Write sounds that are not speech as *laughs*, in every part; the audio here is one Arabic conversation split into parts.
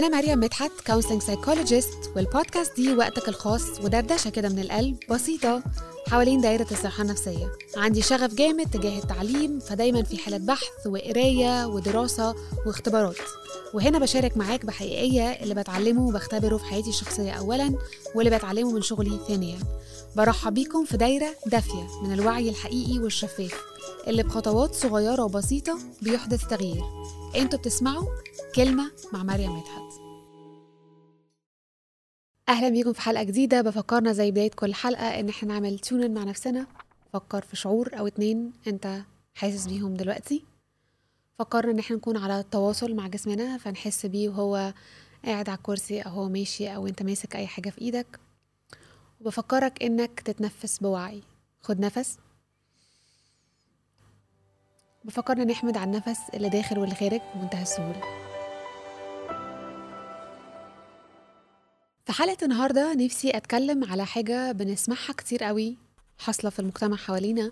أنا مريم مدحت counseling psychologist والبودكاست دي وقتك الخاص ودردشة كده من القلب بسيطة حوالين دايرة الصحة النفسية. عندي شغف جامد تجاه التعليم فدايما في حالة بحث وقراية ودراسة واختبارات. وهنا بشارك معاك بحقيقية اللي بتعلمه وبختبره في حياتي الشخصية أولا واللي بتعلمه من شغلي ثانيا. برحب بيكم في دايرة دافية من الوعي الحقيقي والشفاف اللي بخطوات صغيرة وبسيطة بيحدث تغيير. أنتوا بتسمعوا كلمة مع مريم مدحت. أهلا بيكم في حلقة جديدة. بفكرنا زي بداية كل حلقة إن إحنا نعمل تونن مع نفسنا. فكر في شعور أو اتنين أنت حاسس بيهم دلوقتي. فكرنا إن إحنا نكون على تواصل مع جسمنا فنحس بيه وهو قاعد على الكرسي أو هو ماشي أو أنت ماسك أي حاجة في إيدك. وبفكرك إنك تتنفس بوعي. خد نفس. بفكرنا نحمد على النفس اللي داخل واللي خارج بمنتهى السهولة. في حلقة النهاردة نفسي أتكلم على حاجة بنسمعها كتير قوي حاصلة في المجتمع حوالينا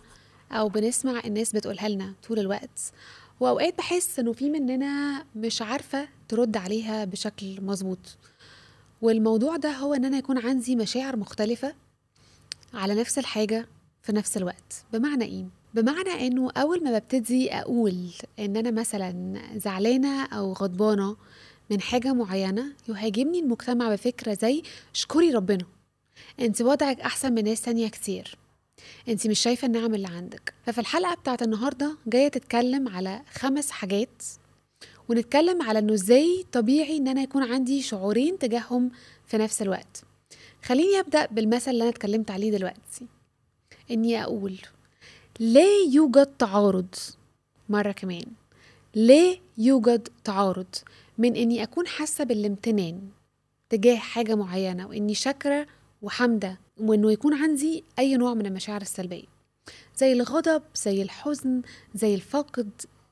أو بنسمع الناس بتقولها لنا طول الوقت. وأوقات بحس إنه في مننا مش عارفة ترد عليها بشكل مظبوط. والموضوع ده هو إن أنا يكون عندي مشاعر مختلفة على نفس الحاجة في نفس الوقت. بمعنى إيه؟ بمعنى إنه أول ما ببتدي أقول إن أنا مثلا زعلانة أو غضبانة من حاجة معينة يهاجمني المجتمع بفكرة زي اشكري ربنا أنت وضعك أحسن من ناس تانية كتير أنت مش شايفة النعم اللي عندك. ففي الحلقة بتاعت النهارده جاية تتكلم على خمس حاجات ونتكلم على إنه إزاي طبيعي إن أنا يكون عندي شعورين تجاههم في نفس الوقت. خليني أبدأ بالمثل اللي أنا اتكلمت عليه دلوقتي. إني أقول لا يوجد تعارض. مرة كمان. لا يوجد تعارض من إني أكون حاسة بالامتنان تجاه حاجة معينة وإني شاكرة وحامدة وإنه يكون عندي أي نوع من المشاعر السلبية. زي الغضب زي الحزن زي الفقد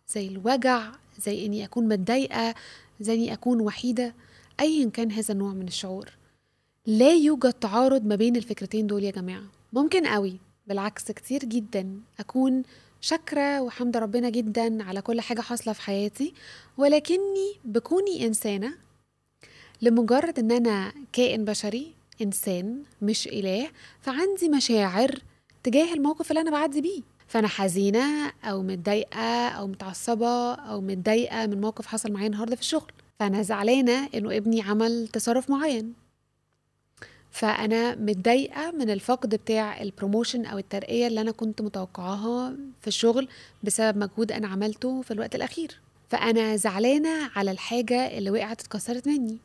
زي الوجع زي إني أكون متضايقة زي إني أكون وحيدة ايا كان هذا النوع من الشعور. لا يوجد تعارض ما بين الفكرتين دول يا جماعة. ممكن قوي. بالعكس كتير جدا. أكون شاكرة وحمد ربنا جدا على كل حاجة حاصلة في حياتي ولكني بكوني إنسانة لمجرد إن أنا كائن بشري إنسان مش إله فعندي مشاعر تجاه الموقف اللي أنا بعدي بيه. فأنا حزينة أو متضايقة أو متعصبة أو متضايقة من موقف حصل معايا النهاردة في الشغل. فأنا زعلانة إنه ابني عمل تصرف معين. فأنا متضايقة من الفقد بتاع البروموشن أو الترقية اللي أنا كنت متوقعاها في الشغل بسبب مجهود أنا عملته في الوقت الأخير. فأنا زعلانة على الحاجة اللي وقعت اتكسرت مني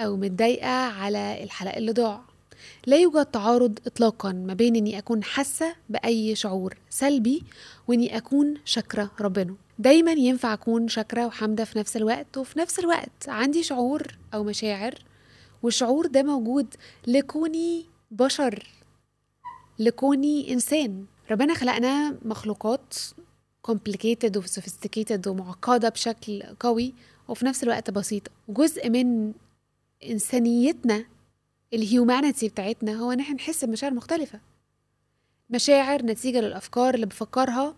أو متضايقة على الحلقة اللي ضاع. لا يوجد تعارض اطلاقا ما بين إني أكون حاسة بأي شعور سلبي وإني أكون شاكرة ربنا. دايما ينفع أكون شاكرة وحامدة في نفس الوقت وفي نفس الوقت. عندي شعور أو مشاعر والشعور ده موجود لكوني بشر لكوني إنسان. ربنا خلقنا مخلوقات complicated و sophisticated ومعقدة بشكل قوي وفي نفس الوقت بسيطة وجزء من إنسانيتنا الهيومانيتي بتاعتنا هو إن إحنا نحس بمشاعر مختلفة. مشاعر نتيجة للأفكار اللي بفكرها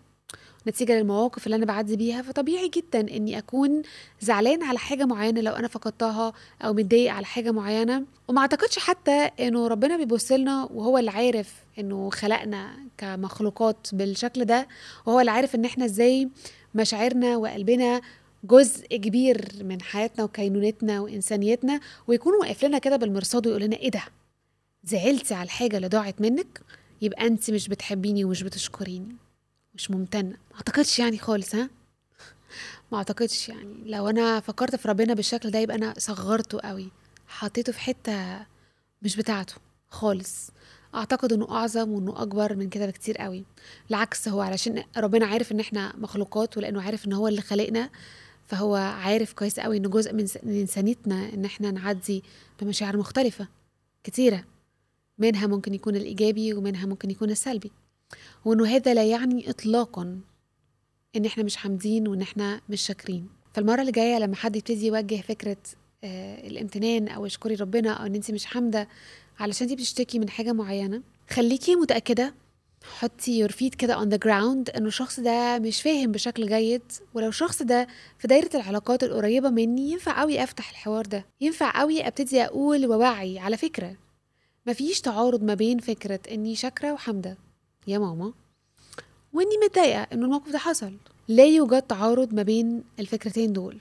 نتيجة للمواقف اللي أنا بعدي بيها فطبيعي جدا إني أكون زعلان على حاجة معينة لو أنا فقدتها أو متضايق على حاجة معينة. وما أعتقدش حتى إنه ربنا بيبص لنا وهو اللي عارف إنه خلقنا كمخلوقات بالشكل ده وهو اللي عارف إن إحنا إزاي مشاعرنا وقلبنا جزء كبير من حياتنا وكينونتنا وإنسانيتنا. ويكون واقف لنا كده بالمرصاد ويقول لنا إيه ده؟ زعلتي على الحاجة اللي ضاعت منك؟ يبقى أنت مش بتحبيني ومش بتشكريني. مش ممتنة. ما أعتقدش يعني خالص ها؟ ما أعتقدش يعني. لو أنا فكرت في ربنا بالشكل ده يبقى أنا صغرته قوي حطيته في حتة مش بتاعته خالص. أعتقد إنه أعظم وإنه أكبر من كده بكتير قوي. العكس هو علشان ربنا عارف إن إحنا مخلوقات ولأنه عارف إن هو اللي خلقنا فهو عارف كويس قوي انه جزء من إنسانيتنا إن إحنا نعدي بمشاعر مختلفة كتيرة. منها ممكن يكون الإيجابي ومنها ممكن يكون السلبي. وإنه هذا لا يعني اطلاقا إن إحنا مش حامدين وإن إحنا مش شاكرين. فالمرة اللي جاية لما حد يبتدي يوجه فكرة آه الامتنان أو اشكري ربنا أو إن أنت مش حامدة علشان أنت بتشتكي من حاجة معينة خليكي متأكدة حطي your feet كده on the ground إنه الشخص ده مش فاهم بشكل جيد ولو الشخص ده في دايرة العلاقات القريبة مني ينفع قوي أفتح الحوار ده ينفع قوي أبتدي أقول ووعي. على فكرة مفيش تعارض ما بين فكرة إني شاكرة وحمدة يا ماما. وإني متضايقة إنه الموقف ده حصل. لا يوجد تعارض ما بين الفكرتين دول.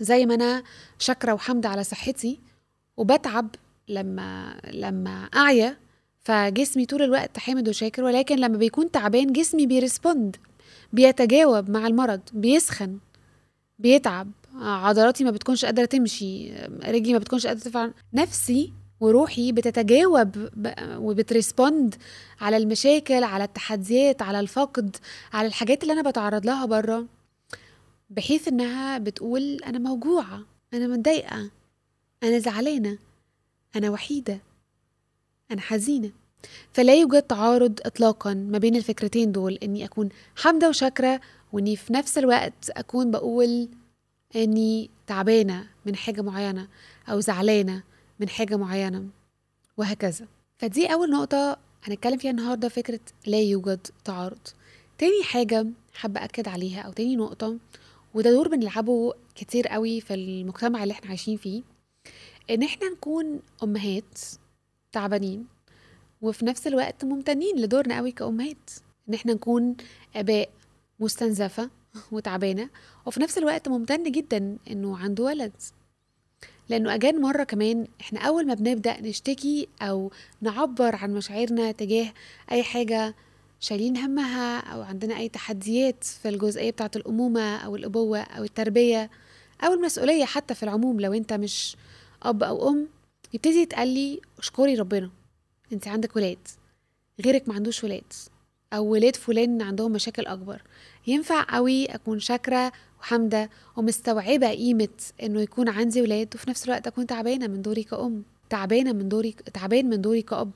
زي ما أنا شاكرة وحمدة على صحتي وبتعب لما لما أعيا فجسمي طول الوقت حامد وشاكر ولكن لما بيكون تعبان جسمي بيرسبوند بيتجاوب مع المرض بيسخن بيتعب عضلاتي ما بتكونش قادرة تمشي رجلي ما بتكونش قادرة تفعل. نفسي وروحي بتتجاوب وبترسبوند على المشاكل على التحديات على الفقد على الحاجات اللي أنا بتعرض لها بره بحيث إنها بتقول أنا موجوعة أنا متضايقة أنا زعلانة أنا وحيدة أنا حزينة. فلا يوجد تعارض إطلاقا ما بين الفكرتين دول إني أكون حامدة وشاكرة وإني في نفس الوقت أكون بقول إني تعبانة من حاجة معينة أو زعلانة من حاجة معينة وهكذا. فدي أول نقطة هنتكلم فيها النهاردة فكرة لا يوجد تعارض. تاني حاجة حابة أكد عليها أو تاني نقطة وده دور بنلعبه كتير قوي في المجتمع اللي إحنا عايشين فيه إن إحنا نكون أمهات تعبانين وفي نفس الوقت ممتنين لدورنا قوي كأمهات. إن إحنا نكون آباء مستنزفة وتعبانة وفي نفس الوقت ممتن جدا إنه عنده ولد. لأنه أجان مرة كمان إحنا أول ما بنبدأ نشتكي أو نعبر عن مشاعرنا تجاه أي حاجة شايلين همها أو عندنا أي تحديات في الجزئية بتاعة الأمومة أو الأبوة أو التربية أو المسؤولية حتى في العموم لو أنت مش أب أو أم يبتدي يتقال لي اشكري ربنا أنت عندك ولاد غيرك ما عندوش ولاد أو ولاد فلان عندهم مشاكل أكبر ينفع قوي أكون شاكرة وحامده ومستوعبة قيمة إنه يكون عندي ولاد وفي نفس الوقت أكون تعبانة من دوري كأم تعبانة من دوري تعبان من دوري كأب.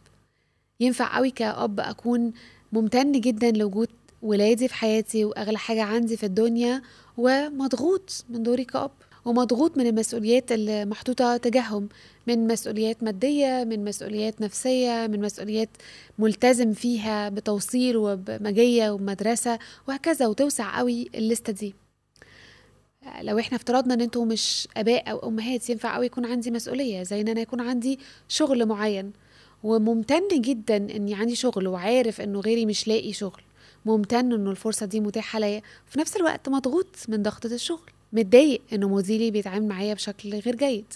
ينفع قوي كأب أكون ممتن جدا لوجود ولادي في حياتي وأغلى حاجة عندي في الدنيا ومضغوط من دوري كأب ومضغوط من المسؤوليات اللي محطوطة تجاههم من مسؤوليات مادية من مسؤوليات نفسية من مسؤوليات ملتزم فيها بتوصيل وبمجية ومدرسة وهكذا وتوسع قوي الليستة دي. لو إحنا افترضنا ان أنتوا مش آباء أو أمهات ينفع قوي يكون عندي مسؤولية زي إن أنا يكون عندي شغل معين. وممتن جدا إني عندي شغل وعارف إنه غيري مش لاقي شغل. ممتن إنه الفرصة دي متاحة ليا في نفس الوقت مضغوط من ضغطة الشغل. متضايق إنه مديري بيتعامل معايا بشكل غير جيد.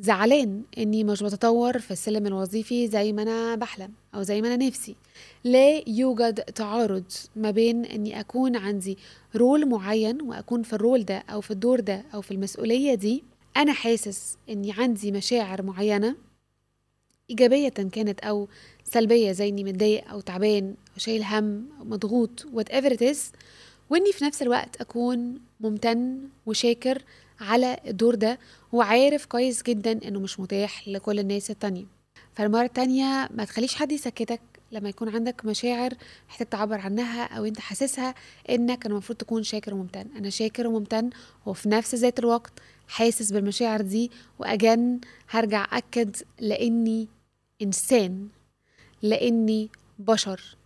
زعلان إني مش بتطور في السلم الوظيفي زي ما أنا بحلم أو زي ما أنا نفسي. لا يوجد تعارض ما بين إني أكون عندي role معين وأكون في ال role ده أو في الدور ده أو في المسؤولية دي. أنا حاسس إني عندي مشاعر معينة إيجابية كانت أو سلبية زي إني متضايق أو تعبان أو شايل هم أو مضغوط whatever وإني في نفس الوقت أكون ممتن وشاكر على الدور ده وعارف كويس جدا إنه مش متاح لكل الناس التانية. فالمرة التانية ما تخليش حد يسكتك لما يكون عندك مشاعر محتاج تعبر عنها أو أنت حاسسها إنك المفروض تكون شاكر وممتن. أنا شاكر وممتن وفي نفس ذات الوقت حاسس بالمشاعر دي وأجن هرجع أكد لأني إنسان لأني بشر.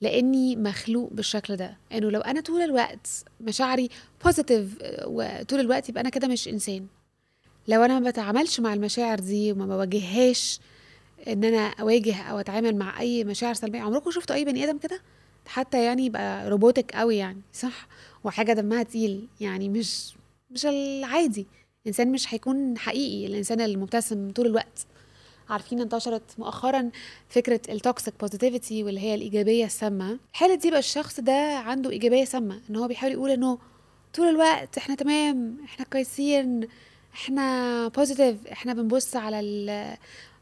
لأني مخلوق بالشكل ده. إنه لو أنا طول الوقت مشاعري بوزيتيف وطول الوقت يبقى أنا كده مش إنسان. لو أنا ما بتعاملش مع المشاعر دي وما بواجههاش إن أنا أواجه أو أتعامل مع أي مشاعر سلبية عمركم شفتوا أي بني آدم كده؟ حتى يعني يبقى robotic قوي يعني صح؟ وحاجة دمها تقيل يعني مش مش العادي. إنسان مش هيكون حقيقي الإنسان المبتسم طول الوقت. عارفين انتشرت مؤخرا فكرة ال toxic positivity واللي هي الإيجابية السامة. الحاله دي بقى الشخص ده عنده إيجابية سامة؟ إن هو بيحاول يقول إنه طول الوقت إحنا تمام إحنا كويسين إحنا positive إحنا بنبص على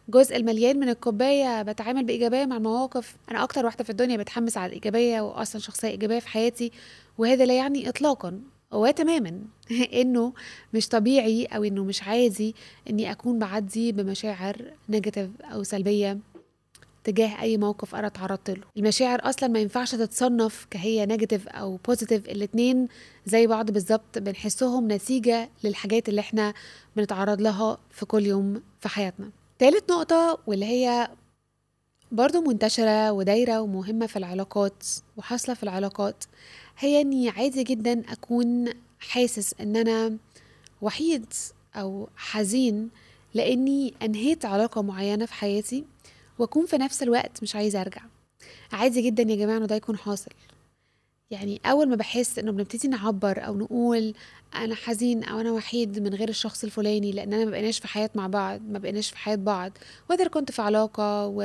الجزء المليان من الكوباية بتعامل بإيجابية مع المواقف. أنا أكتر واحدة في الدنيا بتحمس على الإيجابية واصلا شخصية إيجابية في حياتي وهذا لا يعني اطلاقا. هو تماما. *laughs* إنه مش طبيعي أو إنه مش عادي إني أكون بعدي بمشاعر negative أو سلبية تجاه أي موقف أنا اتعرضت له. المشاعر أصلا ما ينفعش تتصنف كهي negative أو positive الاتنين زي بعض بالظبط بنحسهم نتيجة للحاجات اللي إحنا بنتعرض لها في كل يوم في حياتنا. تالت نقطة واللي هي برضو منتشرة ودايرة ومهمة في العلاقات وحاصلة في العلاقات هي إني عادي جدا أكون حاسس إن أنا وحيد أو حزين لإني أنهيت علاقة معينة في حياتي وأكون في نفس الوقت مش عايزة أرجع. عادي جدا يا جماعة إنه ده يكون حاصل. يعني أول ما بحس إنه بنبتدي نعبر أو نقول أنا حزين أو أنا وحيد من غير الشخص الفلاني لأن أنا ما بقيناش في حياة مع بعض ما بقيناش في حياة بعض. whether كنت في علاقة و...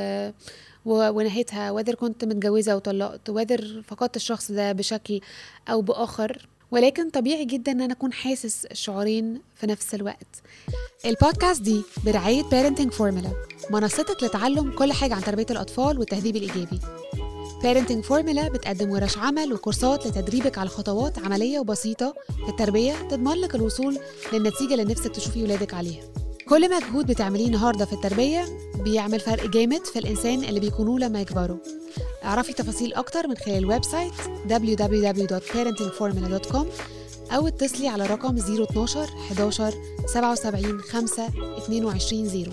و... ونهيتها whether كنت متجوزة وطلقت whether فقدت الشخص ده بشكل أو بآخر. ولكن طبيعي جدا إن أنا أكون حاسس الشعورين في نفس الوقت. البودكاست دي برعاية Parenting Formula منصتك لتعلم كل حاجة عن تربية الأطفال والتهذيب الإيجابي. Parenting Formula بتقدم ورش عمل وكورسات لتدريبك على خطوات عملية وبسيطة في التربية تضمن لك الوصول للنتيجة اللي نفسك تشوفي ولادك عليها. كل مجهود بتعمليه النهاردة في التربية بيعمل فرق جامد في الإنسان اللي بيكونوه لما يكبروا. اعرفي تفاصيل أكتر من خلال ال website www.parentingformula.com أو اتصلي على رقم 012 11 77 5 22 0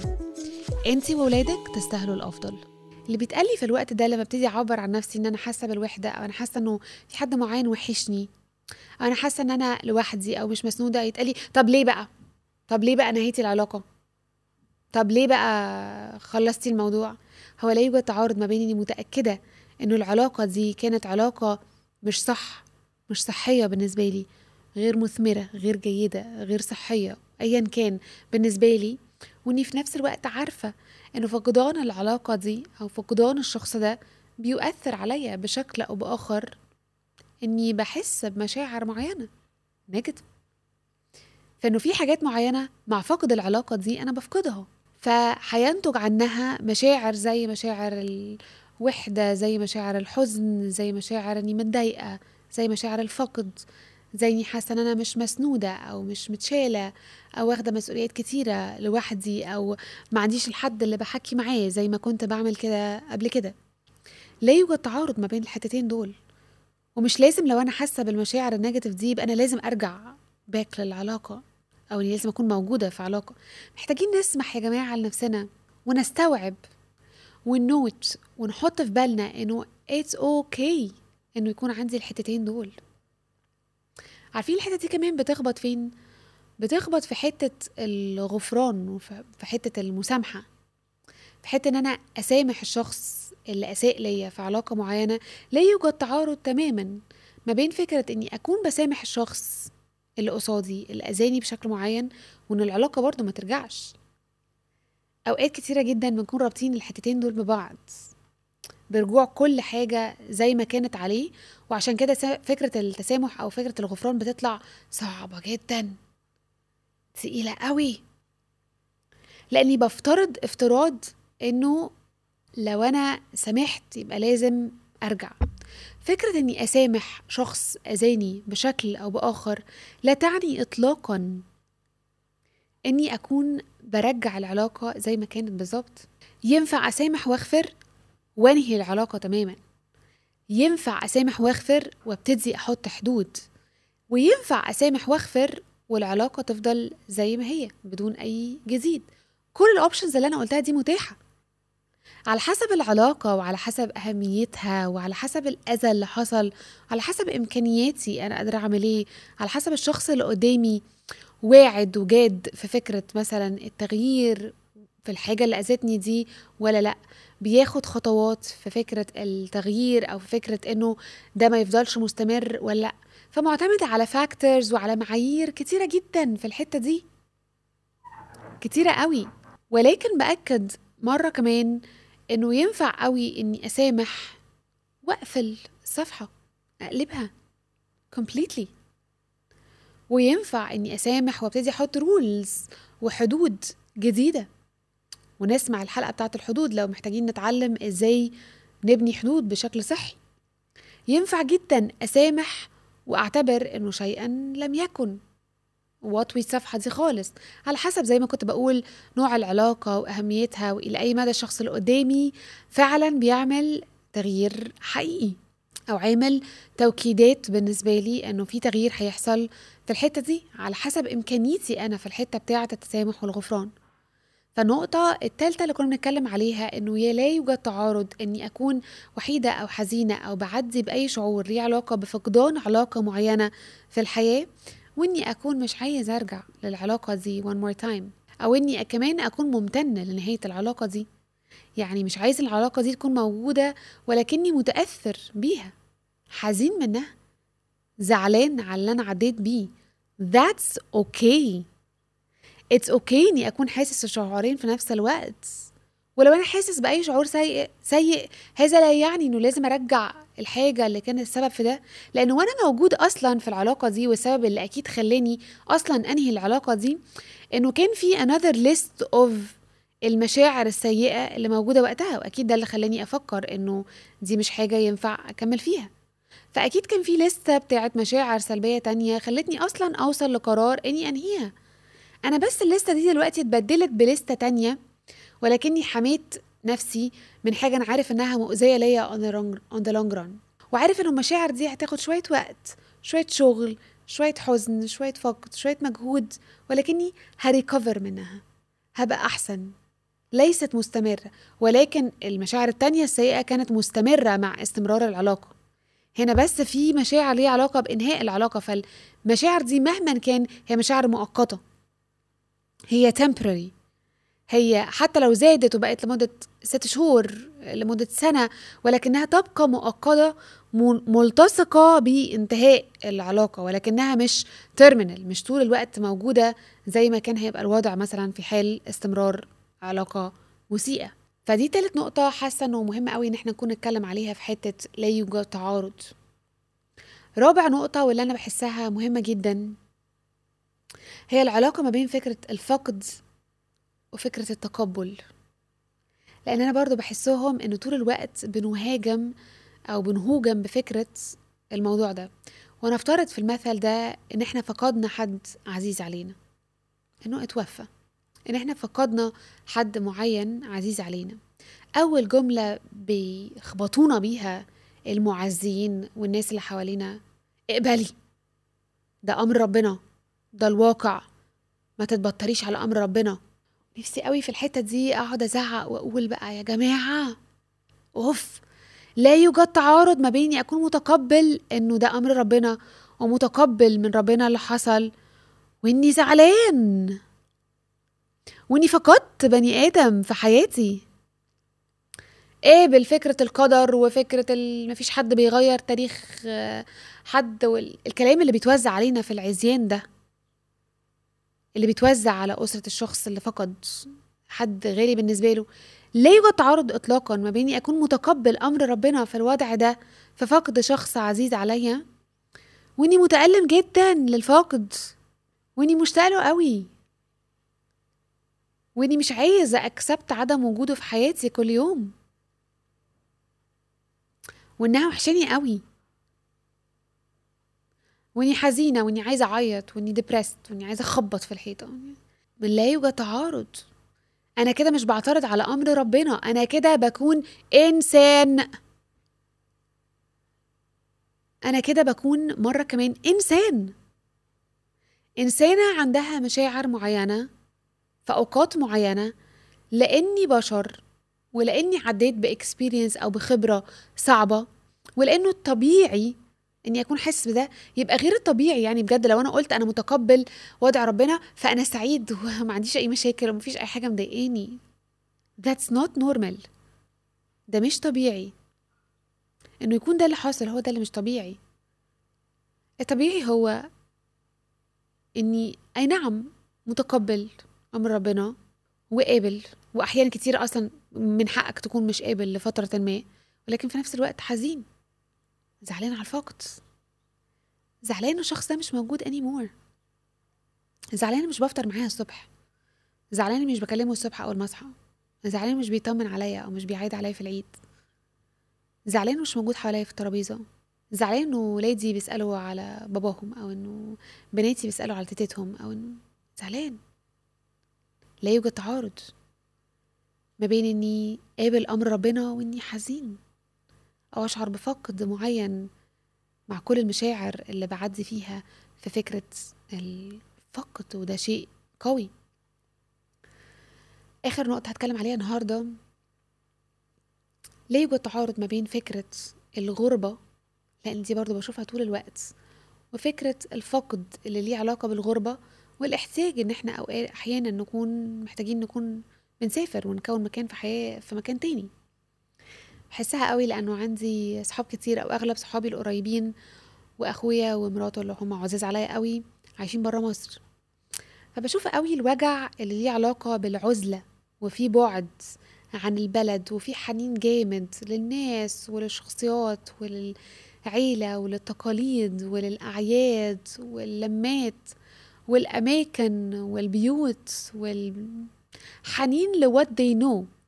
انتي وولادك تستاهلوا الأفضل. اللي بيتقال لي في الوقت ده لما ابتدي أعبر عن نفسي إن أنا حاسة بالوحدة أو أنا حاسة إنه في حد معين وحشني أو أنا حاسة إن أنا لوحدي أو مش مسنودة يتقال لي طب ليه بقى؟ طب ليه بقى نهيتي العلاقة؟ طب ليه بقى خلصتي الموضوع؟ هو لا يوجد تعارض ما بين إني متأكدة إنه العلاقة دي كانت علاقة مش صح مش صحية بالنسبة لي غير مثمرة غير جيدة غير صحية ايا كان بالنسبة لي وإني في نفس الوقت عارفة إنه فقدان العلاقة دي أو فقدان الشخص ده بيؤثر عليا بشكل أو بآخر إني بحس بمشاعر معينة نيجاتيف فإنه في حاجات معينة مع فقد العلاقة دي أنا بفقدها. فهينتج عنها مشاعر زي مشاعر الوحدة زي مشاعر الحزن زي مشاعر إني متضايقة زي مشاعر الفقد. زي إني حاسة إن أنا مش مسنودة أو مش متشالة أو واخدة مسؤوليات كتيرة لوحدي أو ما عنديش الحد اللي بحكي معاه زي ما كنت بعمل كده قبل كده. لا يوجد تعارض ما بين الحتتين دول. ومش لازم لو أنا حاسة بالمشاعر ال negative دي يبقى أنا لازم أرجع back للعلاقة أو إني لازم أكون موجودة في علاقة. محتاجين نسمح يا جماعة لنفسنا ونستوعب و note ونحط في بالنا إنه it's okay okay إنه يكون عندي الحتتين دول. عارفين الحتة دي كمان بتخبط فين؟ بتخبط في حتة الغفران وفي حتة المسامحة. في حتة إن أنا أسامح الشخص اللي أساء ليا في علاقة معينة لا يوجد تعارض تماما ما بين فكرة إني أكون بسامح الشخص اللي قصادي اللي أذاني بشكل معين وإن العلاقة برضه ما ترجعش. أوقات كتيرة جدا بنكون رابطين الحتتين دول ببعض. برجوع كل حاجة زي ما كانت عليه وعشان كده فكرة التسامح أو فكرة الغفران بتطلع صعبة جدا. تقيلة قوي. لأني بفترض افتراض إنه لو أنا سامحت يبقى لازم أرجع. فكرة إني أسامح شخص أذاني بشكل أو بآخر لا تعني إطلاقا إني أكون برجع العلاقة زي ما كانت بالظبط. ينفع أسامح وأغفر؟ وانهي العلاقة تماما. ينفع أسامح وأغفر وأبتدي أحط حدود. وينفع أسامح وأغفر والعلاقة تفضل زي ما هي بدون أي جديد. كل الأوبشنز اللي أنا قلتها دي متاحة. على حسب العلاقة وعلى حسب أهميتها وعلى حسب الأذى اللي حصل على حسب إمكانياتي أنا قادرة أعمل إيه على حسب الشخص اللي قدامي واعد وجاد في فكرة مثلا التغيير في الحاجة اللي أذتني دي ولا لأ. بياخد خطوات في فكرة التغيير أو في فكرة إنه ده ما يفضلش مستمر ولا لأ. فمعتمدة على فاكتورز وعلى معايير كتيرة جدا في الحتة دي. كتيرة قوي. ولكن بأكد مرة كمان إنه ينفع قوي إني أسامح وأقفل الصفحة أقلبها completely. وينفع إني أسامح وأبتدي أحط رولز وحدود جديدة. ونسمع الحلقة بتاعت الحدود لو محتاجين نتعلم إزاي نبني حدود بشكل صحي. ينفع جدا أسامح وأعتبر إنه شيئا لم يكن. واطوي الصفحة دي خالص. على حسب زي ما كنت بقول نوع العلاقة وأهميتها وإلى أي مدى الشخص اللي قدامي فعلا بيعمل تغيير حقيقي أو عامل توكيدات بالنسبة لي إنه في تغيير هيحصل في الحتة دي. على حسب إمكانيتي أنا في الحتة بتاعة التسامح والغفران. فالنقطة التالتة اللي كنا بنتكلم عليها إنه يا لا يوجد تعارض إني أكون وحيدة أو حزينة أو بعدي بأي شعور ليه علاقة بفقدان علاقة معينة في الحياة وإني أكون مش عايز أرجع للعلاقة دي one more time أو إني كمان أكون ممتنة لنهاية العلاقة دي. يعني مش عايز العلاقة دي تكون موجودة ولكني متأثر بيها. حزين منها زعلان على اللي أنا عديت بيه. That's okay. It's okay إني أكون حاسس الشعورين في نفس الوقت. ولو أنا حاسس بأي شعور سيء سيء هذا لا يعني إنه لازم أرجع الحاجة اللي كانت السبب في ده. لأنه وأنا موجود أصلا في العلاقة دي والسبب اللي أكيد خلاني أصلا أنهي العلاقة دي إنه كان في another list of المشاعر السيئة اللي موجودة وقتها وأكيد ده اللي خلاني أفكر إنه دي مش حاجة ينفع أكمل فيها. فأكيد كان في لستة بتاعت مشاعر سلبية تانية خلتني أصلا أوصل لقرار إني أنهيها. أنا بس الليستة دي دلوقتي اتبدلت بليستة تانية ولكني حميت نفسي من حاجة أنا عارف إنها مؤذية ليا on the long run. وعارف ان المشاعر دي هتاخد شوية وقت شوية شغل شوية حزن شوية فقد شوية مجهود ولكني هريكفر منها هبقى أحسن. ليست مستمرة ولكن المشاعر التانية السيئة كانت مستمرة مع استمرار العلاقة. هنا بس في مشاعر ليها علاقة بإنهاء العلاقة فالمشاعر دي مهما كان هي مشاعر مؤقتة. هي temporary. هي حتى لو زادت وبقت لمدة ست شهور لمدة سنة ولكنها تبقى مؤقتة ملتصقة بانتهاء العلاقة ولكنها مش تيرمينال مش طول الوقت موجودة زي ما كان هيبقى الوضع مثلا في حال استمرار علاقة مسيئة فدي تالت نقطة حاسة إنه مهم قوي إن إحنا نكون نتكلم عليها في حتة لا يوجد تعارض. رابع نقطة واللي أنا بحسها مهمة جدا هي العلاقة ما بين فكرة الفقد وفكرة التقبل. لأن أنا برضو بحسهم إنه طول الوقت بنهاجم أو بنهوجم بفكرة الموضوع ده. ونفترض في المثل ده إن إحنا فقدنا حد عزيز علينا. إنه اتوفى. إن إحنا فقدنا حد معين عزيز علينا. أول جملة بيخبطونا بيها المعزيين والناس اللي حوالينا اقبلي. ده أمر ربنا. ده الواقع. ما تتبطريش على أمر ربنا. نفسي قوي في الحتة دي أقعد أزعق وأقول بقى يا جماعة أوف. لا يوجد تعارض ما بيني اكون متقبل إنه ده أمر ربنا ومتقبل من ربنا اللي حصل. وإني زعلان. وإني فقدت بني آدم في حياتي. قابل فكرة القدر وفكرة مفيش حد بيغير تاريخ حد والكلام اللي بيتوزع علينا في العزيان ده. اللي بيتوزع على أسرة الشخص اللي فقد حد غالي بالنسبة له لا يوجد تعارض إطلاقا ما بيني أكون متقبل أمر ربنا في الوضع ده في فقد شخص عزيز عليا وإني متألم جدا للفاقد وإني مشتاق له قوي وإني مش عايزة أكسبت عدم وجوده في حياتي كل يوم وإنها وحشاني قوي. وإني حزينة وإني عايزة أعيط وإني ديبرست وإني عايزة أخبط في الحيطة. من لا يوجد تعارض. أنا كده مش بعترض على أمر ربنا. أنا كده بكون إنسان. أنا كده بكون مرة كمان إنسان. إنسانة عندها مشاعر معينة في اوقات معينة لأني بشر ولأني عديت باكسبيرينس أو بخبرة صعبة ولأنه الطبيعي اني اكون حاسس بده يبقى غير الطبيعي يعني بجد. لو أنا قلت أنا متقبل وضع ربنا فأنا سعيد *laughs* وما عنديش أي مشاكل ومفيش أي حاجة مضايقاني. That's not normal. ده مش طبيعي. إنه يكون ده اللي حاصل هو ده اللي مش طبيعي. الطبيعي هو إني أي نعم متقبل أمر ربنا وقابل واحيانا كتير أصلا من حقك تكون مش قابل لفترة ما ولكن في نفس الوقت حزين. زعلان على الفقد. زعلان الشخص ده مش موجود اني مور زعلان مش بفطر معاه الصبح. زعلان مش بكلمه الصبح أول ما أصحى. زعلان مش بيطمن عليا أو مش بيعيد عليا في العيد. زعلان مش موجود حواليا في الترابيزة. زعلان إنه ولادي بيسألوا على باباهم أو إنه بناتي بيسألوا على تيتتهم أو إنه زعلان. لا يوجد تعارض ما بين إني قابل أمر ربنا وإني حزين. أو أشعر بفقد معين مع كل المشاعر اللي بعدي فيها في فكرة الفقد وده شيء قوي. آخر نقطة هتكلم عليها النهارده لا يوجد تعارض ما بين فكرة الغربة لأن دي برضو بشوفها طول الوقت وفكرة الفقد اللي ليه علاقة بالغربة والإحتياج إن إحنا أوقات أحيانا نكون محتاجين نكون بنسافر ونكون مكان في حياة في مكان تاني. بحسها قوي لأنه عندي صحاب كتير أو أغلب صحابي القريبين وأخويا ومراته اللي هم عزاز عليا قوي عايشين برا مصر. فبشوف قوي الوجع اللي ليه علاقة بالعزلة وفي بعد عن البلد وفي حنين جامد للناس وللشخصيات وللعيلة وللتقاليد وللأعياد واللمات والأماكن والبيوت والحنين لوات they know.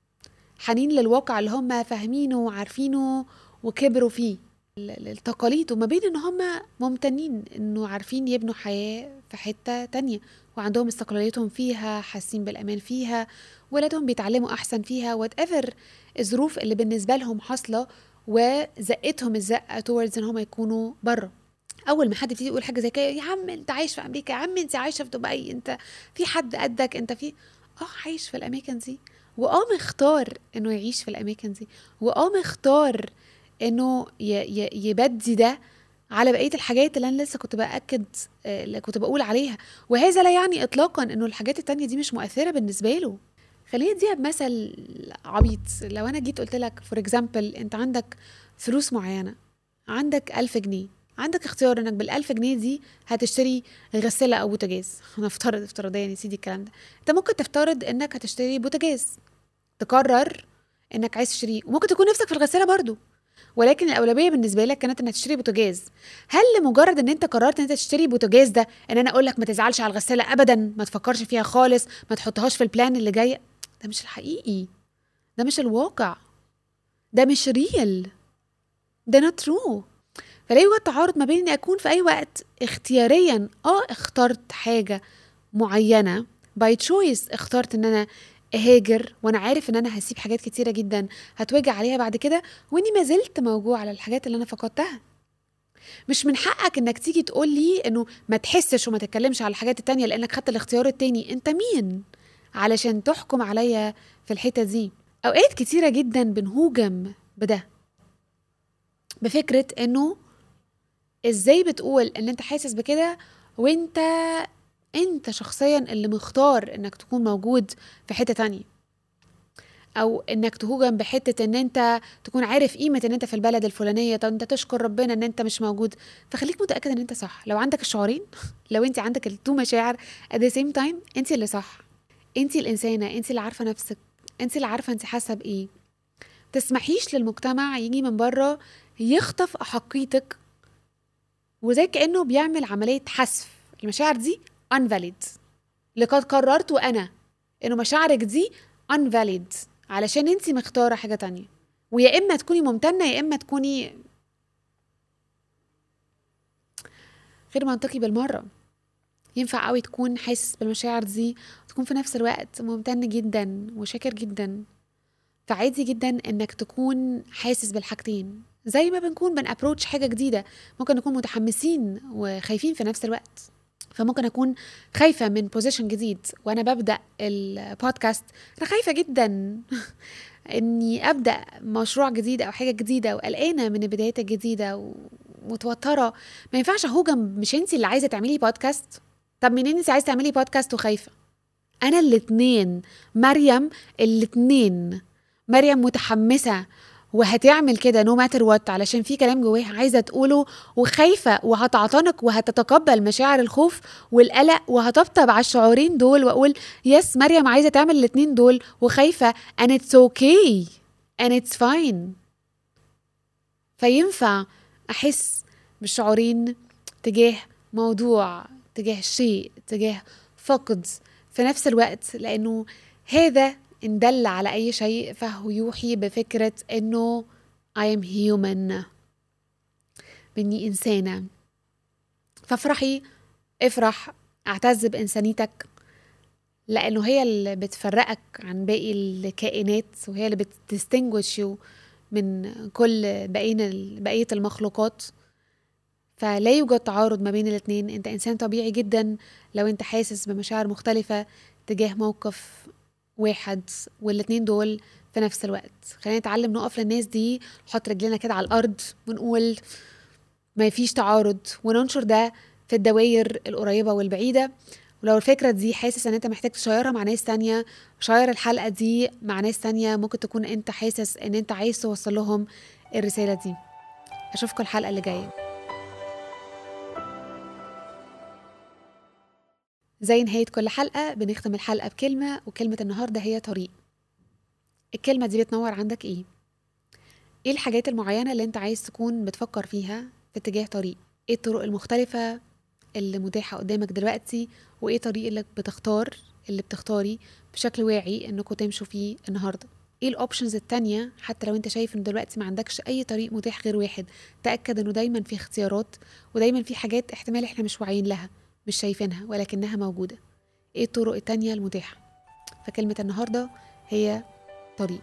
حنين للواقع اللي هم فاهمينه وعارفينه وكبروا فيه. التقاليد وما بين إن هم ممتنين إنه عارفين يبنوا حياة في حتة تانية وعندهم استقلاليتهم فيها حاسين بالأمان فيها ولادهم بيتعلموا أحسن فيها. وات ايفر الظروف اللي بالنسبة لهم حاصلة وزقتهم الزقة towards إن هم يكونوا بره. أول ما حد يبتدي يقول حاجة زي كده يا عم أنت عايش في أمريكا يا عم أنت عايشة في دبي أنت في حد قدك أنت في آه عايش في الأماكن دي. واه مختار إنه يعيش في الأماكن دي واه مختار إنه يبدي ده على بقية الحاجات اللي أنا لسه كنت بأكد آه، اللي كنت بقول عليها. وهذا لا يعني اطلاقا إنه الحاجات التانية دي مش مؤثرة بالنسبة له. خليني أديها بمثل عبيط. لو أنا جيت قلت لك for example أنت عندك فلوس معينة عندك ألف جنيه عندك اختيار إنك بالألف جنيه دي هتشتري غسالة أو بوتاجاز. نفترض افتراضيا يا سيدي الكلام ده. أنت ممكن تفترض إنك هتشتري بوتاجاز. تقرر إنك عايز تشتريه. وممكن تكون نفسك في الغسالة برضو. ولكن الأولوية بالنسبة لك كانت إنك تشتري بوتاجاز. هل لمجرد إن أنت قررت إن أنت تشتري بوتاجاز ده إن أنا أقول لك ما تزعلش على الغسالة ابدا ما تفكرش فيها خالص ما تحطهاش في ال plan اللي جاي؟ ده مش الحقيقي. ده مش الواقع. ده مش real ده not true فلا يوجد تعارض ما بين إني أكون في أي وقت اختياريا آه اخترت حاجة معينة. by choice اخترت إن أنا أهاجر وأنا عارف إن أنا هسيب حاجات كتيرة جدا هتوجع عليها بعد كده وإني ما زلت موجوع على الحاجات اللي أنا فقدتها. مش من حقك إنك تيجي تقول لي إنه ما تحسش وما تتكلمش على الحاجات التانية لأنك خدت الاختيار التاني. أنت مين؟ علشان تحكم عليا في الحتة دي. أوقات كتيرة جدا بنهوجم بده. بفكرة إنه إزاي بتقول إن أنت حاسس بكده وأنت أنت شخصيا اللي مختار إنك تكون موجود في حتة تانية؟ أو إنك تهوجم بحتة إن أنت تكون عارف قيمة إن أنت في البلد الفلانية طب أنت تشكر ربنا إن أنت مش موجود. فخليك متأكد إن أنت صح. لو عندك الشعورين *laughs* لو أنت عندك التو مشاعر at the same time أنت اللي صح. أنت الإنسانة أنت اللي عارفة نفسك أنت اللي عارفة أنت حاسة بإيه. تسمحيش للمجتمع يجي من بره يخطف أحقيتك وزي كأنه بيعمل عملية حذف. المشاعر دي unvalid. لقد قررت أنا إنه مشاعرك دي unvalid. علشان انت مختارة حاجة تانية. ويا إما تكوني ممتنة يا إما تكوني غير منطقي بالمرة. ينفع قوي تكون حاسس بالمشاعر دي تكون في نفس الوقت ممتن جدا وشاكر جدا. فعادي جدا إنك تكون حاسس بالحاجتين. زي ما بنكون بنابروتش حاجة جديدة. ممكن نكون متحمسين وخايفين في نفس الوقت. فممكن أكون خايفة من بوزيشن جديد. وأنا ببدأ البودكاست أنا خايفة جدا *laughs* إني أبدأ مشروع جديد أو حاجة جديدة وقلقانة من البدايات الجديدة ومتوتره ما ينفعش أهوجم مش انت اللي عايزة تعملي بودكاست طب منين انت عايزة تعملي بودكاست وخايفة؟ أنا الاتنين. مريم الاتنين. مريم متحمسة. وهتعمل كده no matter what علشان في كلام جواها عايزة تقوله وخايفة وهتعتنق وهتتقبل مشاعر الخوف والقلق وهطبطب على الشعورين دول وأقول yes مريم عايزة تعمل الاتنين دول وخايفة and it's okay and it's fine. فينفع أحس بالشعورين تجاه موضوع تجاه شيء تجاه فقد في نفس الوقت لأنه هذا إن دل على أي شيء فهو يوحي بفكرة إنه I am human. بإني إنسانة. فافرحي افرح اعتز بإنسانيتك لأنه هي اللي بتفرقك عن باقي الكائنات وهي اللي بتستنجوش يو من كل بقية بقية المخلوقات. فلا يوجد تعارض ما بين الاتنين. أنت إنسان طبيعي جدا لو أنت حاسس بمشاعر مختلفة تجاه موقف واحد والاتنين دول في نفس الوقت. خلينا نتعلم نقف للناس دي نحط رجلنا كده على الأرض ونقول ما فيش تعارض وننشر ده في الدوائر القريبة والبعيدة. ولو الفكرة دي حاسس إن أنت محتاج تشيرها مع ناس تانية شير الحلقة دي مع ناس تانية ممكن تكون أنت حاسس إن أنت عايز توصل لهم الرسالة دي. أشوفكم الحلقة اللي جاية. زي نهاية كل حلقة بنختم الحلقة بكلمة وكلمة النهاردة هي طريق. الكلمة دي بتنور عندك إيه؟ إيه الحاجات المعينة اللي أنت عايز تكون بتفكر فيها في اتجاه طريق؟ إيه الطرق المختلفة اللي متاحة قدامك دلوقتي؟ وإيه طريق اللي بتختار اللي بتختاري بشكل واعي انكم تمشوا فيه النهارده؟ إيه الاوبشنز التانية حتى لو أنت شايف ان دلوقتي ما عندكش أي طريق متاح غير واحد؟ تأكد إنه دايما في اختيارات ودايما في حاجات احتمال إحنا مش واعيين لها. مش شايفينها ولكنها موجودة. إيه الطرق التانية المتاحة؟ فكلمة النهاردة هي طريق.